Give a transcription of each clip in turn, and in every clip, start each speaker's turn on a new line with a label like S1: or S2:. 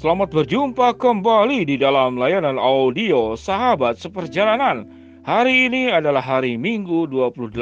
S1: Selamat berjumpa kembali di dalam layanan audio Sahabat Seperjalanan. Hari ini adalah hari Minggu 28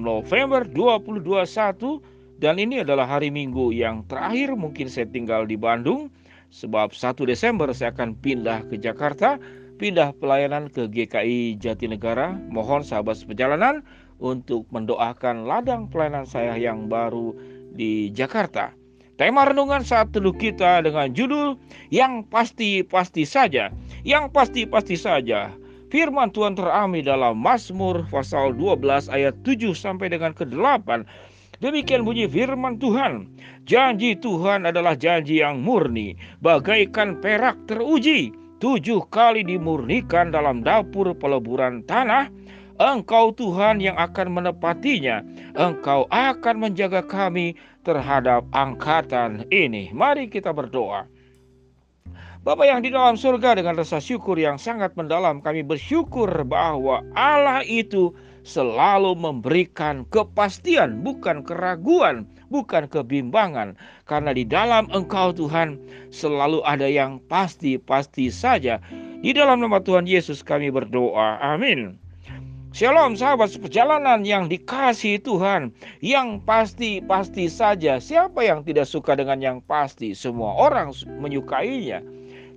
S1: November 2021 dan ini adalah hari Minggu yang terakhir mungkin saya tinggal di Bandung sebab 1 Desember saya akan pindah ke Jakarta, pindah pelayanan ke GKI Jatinegara. Mohon sahabat seperjalanan untuk mendoakan ladang pelayanan saya yang baru di Jakarta. Tema renungan saat teduh kita dengan judul yang pasti-pasti saja. Yang pasti-pasti saja. Firman Tuhan terambil dalam Mazmur pasal 12 ayat 7 sampai dengan ke-8. Demikian bunyi firman Tuhan. Janji Tuhan adalah janji yang murni, bagaikan perak teruji, tujuh kali dimurnikan dalam dapur peleburan tanah Engkau Tuhan yang akan menepatinya. Engkau akan menjaga kami terhadap angkatan ini. Mari kita berdoa. Bapak yang di dalam surga dengan rasa syukur yang sangat mendalam kami bersyukur bahwa Allah itu selalu memberikan kepastian bukan keraguan bukan kebimbangan karena di dalam engkau Tuhan selalu ada yang pasti-pasti saja di dalam nama Tuhan Yesus kami berdoa amin Shalom sahabat seperjalanan yang dikasih Tuhan. Yang pasti-pasti saja Siapa yang tidak suka dengan yang pasti? Semua orang menyukainya.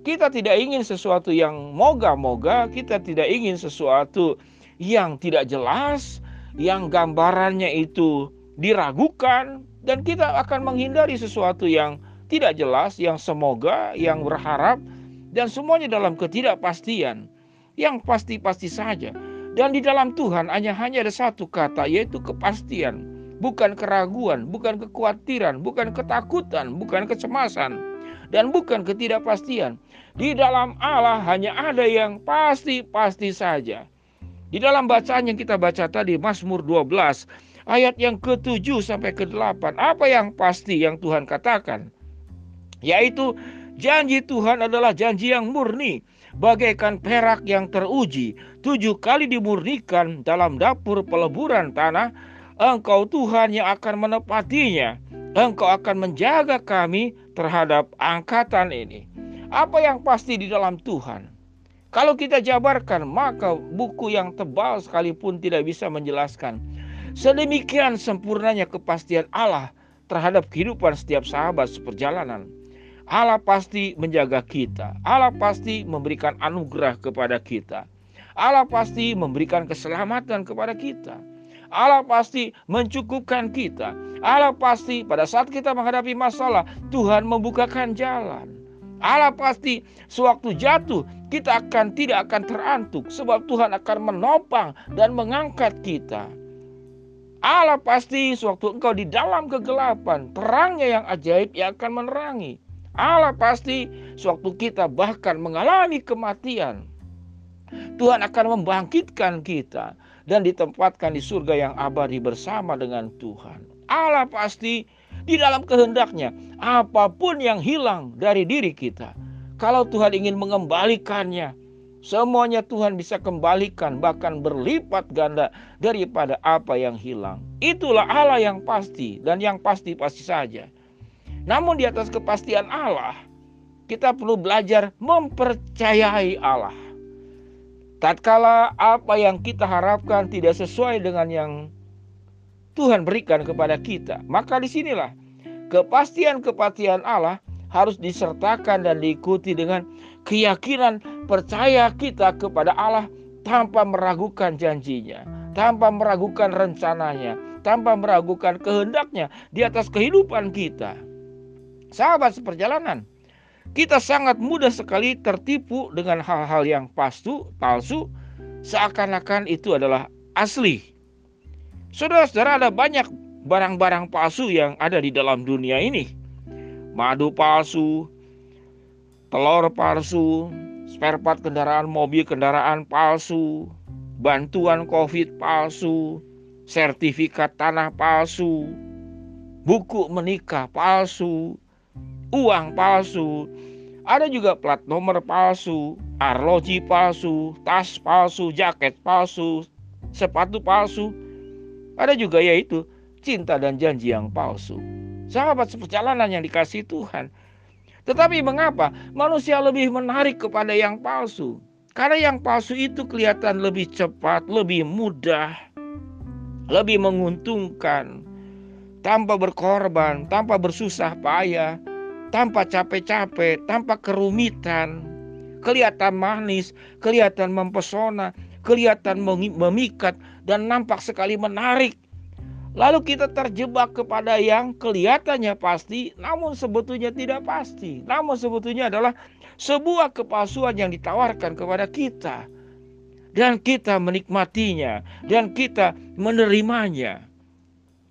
S1: Kita tidak ingin sesuatu yang moga-moga Kita tidak ingin sesuatu yang tidak jelas Yang gambarannya itu diragukan Dan kita akan menghindari sesuatu yang tidak jelas Yang semoga, yang berharap Dan semuanya dalam ketidakpastian. Yang pasti-pasti saja dan di dalam Tuhan hanya hanya ada satu kata yaitu kepastian, bukan keraguan, bukan kekhawatiran, bukan ketakutan, bukan kecemasan, dan bukan ketidakpastian. Di dalam Allah hanya ada yang pasti-pasti saja. Di dalam bacaan yang kita baca tadi Mazmur 12 ayat yang ke-7 sampai ke-8, apa yang pasti yang Tuhan katakan? Yaitu janji Tuhan adalah janji yang murni bagaikan perak yang teruji, tujuh kali dimurnikan dalam dapur peleburan tanah, Engkau Tuhan yang akan menepatinya. Engkau akan menjaga kami terhadap angkatan ini. Apa yang pasti di dalam Tuhan? Kalau kita jabarkan, maka buku yang tebal sekalipun tidak bisa menjelaskan. Sedemikian sempurnanya kepastian Allah terhadap kehidupan setiap sahabat seperjalanan. Allah pasti menjaga kita. Allah pasti memberikan anugerah kepada kita. Allah pasti memberikan keselamatan kepada kita. Allah pasti mencukupkan kita. Allah pasti pada saat kita menghadapi masalah, Tuhan membukakan jalan. Allah pasti sewaktu jatuh kita akan tidak akan terantuk sebab Tuhan akan menopang dan mengangkat kita. Allah pasti sewaktu engkau di dalam kegelapan, terangnya yang ajaib yang akan menerangi. Allah pasti sewaktu kita bahkan mengalami kematian, Tuhan akan membangkitkan kita dan ditempatkan di surga yang abadi bersama dengan Tuhan. Allah pasti di dalam kehendaknya apa pun yang hilang dari diri kita. Kalau Tuhan ingin mengembalikannya, semuanya Tuhan bisa kembalikan bahkan berlipat ganda daripada apa yang hilang. Itulah Allah yang pasti dan yang pasti-pasti saja. Namun di atas kepastian Allah, kita perlu belajar mempercayai Allah. Tatkala apa yang kita harapkan tidak sesuai dengan yang Tuhan berikan kepada kita, maka di sinilah kepastian-kepastian Allah harus disertakan dan diikuti dengan keyakinan percaya kita kepada Allah tanpa meragukan janjinya, tanpa meragukan rencananya, tanpa meragukan kehendaknya di atas kehidupan kita. Sahabat seperjalanan, kita sangat mudah sekali tertipu dengan hal-hal yang palsu, palsu, seakan-akan itu adalah asli. Saudara-saudara, ada banyak barang-barang palsu yang ada di dalam dunia ini. Madu palsu, telur palsu, spare part kendaraan mobil kendaraan palsu, bantuan COVID palsu, sertifikat tanah palsu, buku menikah palsu, uang palsu, ada juga plat nomor palsu, arloji palsu, tas palsu, jaket palsu, sepatu palsu. Ada juga yaitu cinta dan janji yang palsu. Sahabat seperjalanan yang dikasih Tuhan. Tetapi mengapa manusia lebih menarik kepada yang palsu? Karena yang palsu itu kelihatan lebih cepat, lebih mudah, lebih menguntungkan, tanpa berkorban, tanpa bersusah payah, tanpa capek-capek, tanpa kerumitan. Kelihatan manis, kelihatan mempesona, kelihatan memikat, dan nampak sekali menarik. Lalu kita terjebak kepada yang kelihatannya pasti, namun sebetulnya tidak pasti. Namun sebetulnya adalah sebuah kepalsuan yang ditawarkan kepada kita. Dan kita menikmatinya, dan kita menerimanya.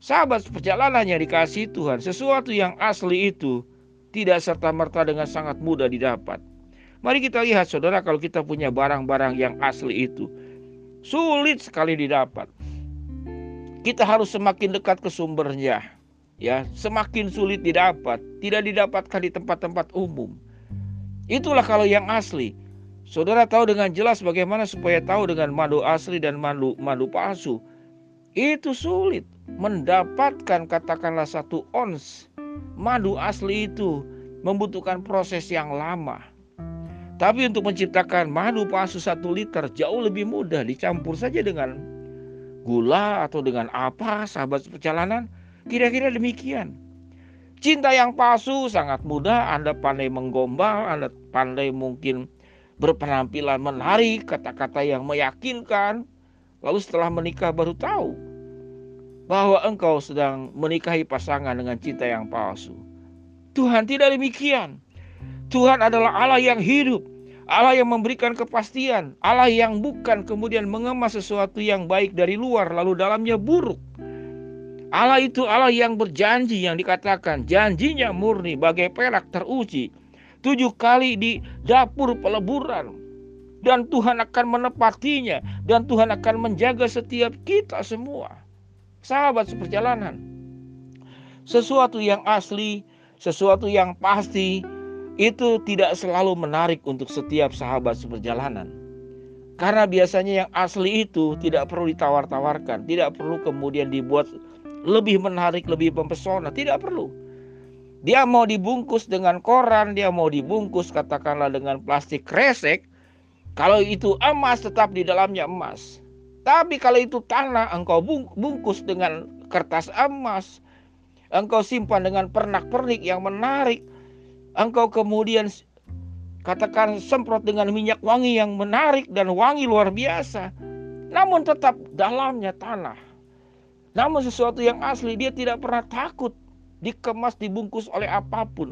S1: Sahabat perjalanan yang dikasih Tuhan, sesuatu yang asli itu tidak serta-merta dengan sangat mudah didapat. Mari kita lihat saudara kalau kita punya barang-barang yang asli itu. Sulit sekali didapat kita harus semakin dekat ke sumbernya. Ya, semakin sulit didapat, tidak didapatkan di tempat-tempat umum. Itulah kalau yang asli. Saudara tahu dengan jelas bagaimana supaya tahu dengan madu asli dan madu madu palsu. Itu sulit mendapatkan katakanlah satu ons madu asli itu membutuhkan proses yang lama. Tapi untuk menciptakan madu palsu satu liter jauh lebih mudah dicampur saja dengan gula atau dengan apa sahabat perjalanan? Kira-kira demikian. Cinta yang palsu sangat mudah, Anda pandai menggombal, Anda pandai mungkin berpenampilan menarik, kata-kata yang meyakinkan. Lalu setelah menikah baru tahu bahwa engkau sedang menikahi pasangan dengan cinta yang palsu. Tuhan tidak demikian. Tuhan adalah Allah yang hidup. Allah yang memberikan kepastian, Allah yang bukan kemudian mengemas sesuatu yang baik dari luar lalu dalamnya buruk. Allah itu Allah yang berjanji yang dikatakan janjinya murni bagai perak teruji. Tujuh kali di dapur peleburan. Dan Tuhan akan menepatinya. Dan Tuhan akan menjaga setiap kita semua. Sahabat seperjalanan. Sesuatu yang asli, sesuatu yang pasti, itu tidak selalu menarik untuk setiap sahabat seperjalanan. Karena biasanya yang asli itu tidak perlu ditawar-tawarkan, tidak perlu kemudian dibuat lebih menarik, lebih mempesona, tidak perlu. Dia mau dibungkus dengan koran, dia mau dibungkus katakanlah dengan plastik kresek. Kalau itu emas tetap di dalamnya emas. Tapi kalau itu tanah engkau bungkus dengan kertas emas. Engkau simpan dengan pernak-pernik yang menarik engkau kemudian katakan semprot dengan minyak wangi yang menarik dan wangi luar biasa. Namun tetap dalamnya tanah. Namun sesuatu yang asli dia tidak pernah takut dikemas dibungkus oleh apa pun.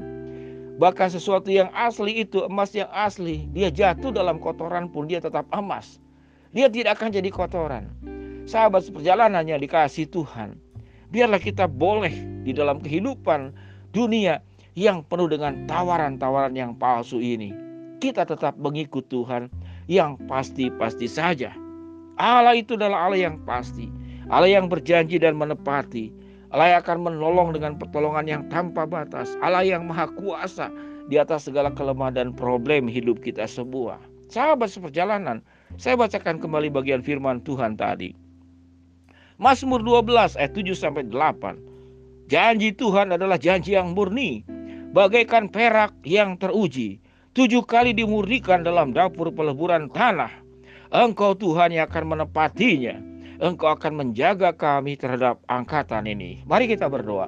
S1: Bahkan sesuatu yang asli itu emas yang asli dia jatuh dalam kotoran pun dia tetap emas. Dia tidak akan jadi kotoran. Sahabat seperjalanan yang dikasih Tuhan. Biarlah kita boleh di dalam kehidupan dunia yang penuh dengan tawaran-tawaran yang palsu ini, kita tetap mengikut Tuhan yang pasti-pasti saja. Allah itu adalah Allah yang pasti, Allah yang berjanji dan menepati, Allah yang akan menolong dengan pertolongan yang tanpa batas, Allah yang maha kuasa di atas segala kelemah dan problem hidup kita semua. Sahabat seperjalanan, saya bacakan kembali bagian firman Tuhan tadi. Mazmur 12 ayat 7 sampai 8. Janji Tuhan adalah janji yang murni, bagaikan perak yang teruji, tujuh kali dimurnikan dalam dapur peleburan tanah. Engkau Tuhan yang akan menepatinya. Engkau akan menjaga kami terhadap angkatan ini. Mari kita berdoa.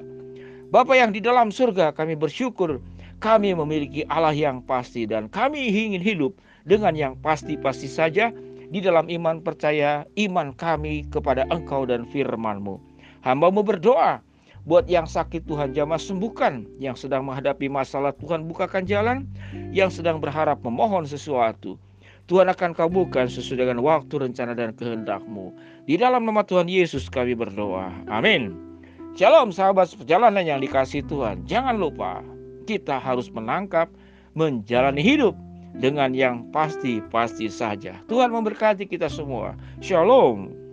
S1: Bapa yang di dalam surga kami bersyukur kami memiliki Allah yang pasti dan kami ingin hidup dengan yang pasti-pasti saja di dalam iman percaya iman kami kepada Engkau dan firman-Mu. Hambamu berdoa Buat yang sakit Tuhan jamah sembuhkan, yang sedang menghadapi masalah Tuhan bukakan jalan, yang sedang berharap memohon sesuatu. Tuhan akan kabulkan sesuai dengan waktu, rencana, dan kehendakmu. Di dalam nama Tuhan Yesus kami berdoa. Amin. Shalom sahabat perjalanan yang dikasih Tuhan. Jangan lupa kita harus menangkap, menjalani hidup dengan yang pasti-pasti saja. Tuhan memberkati kita semua. Shalom.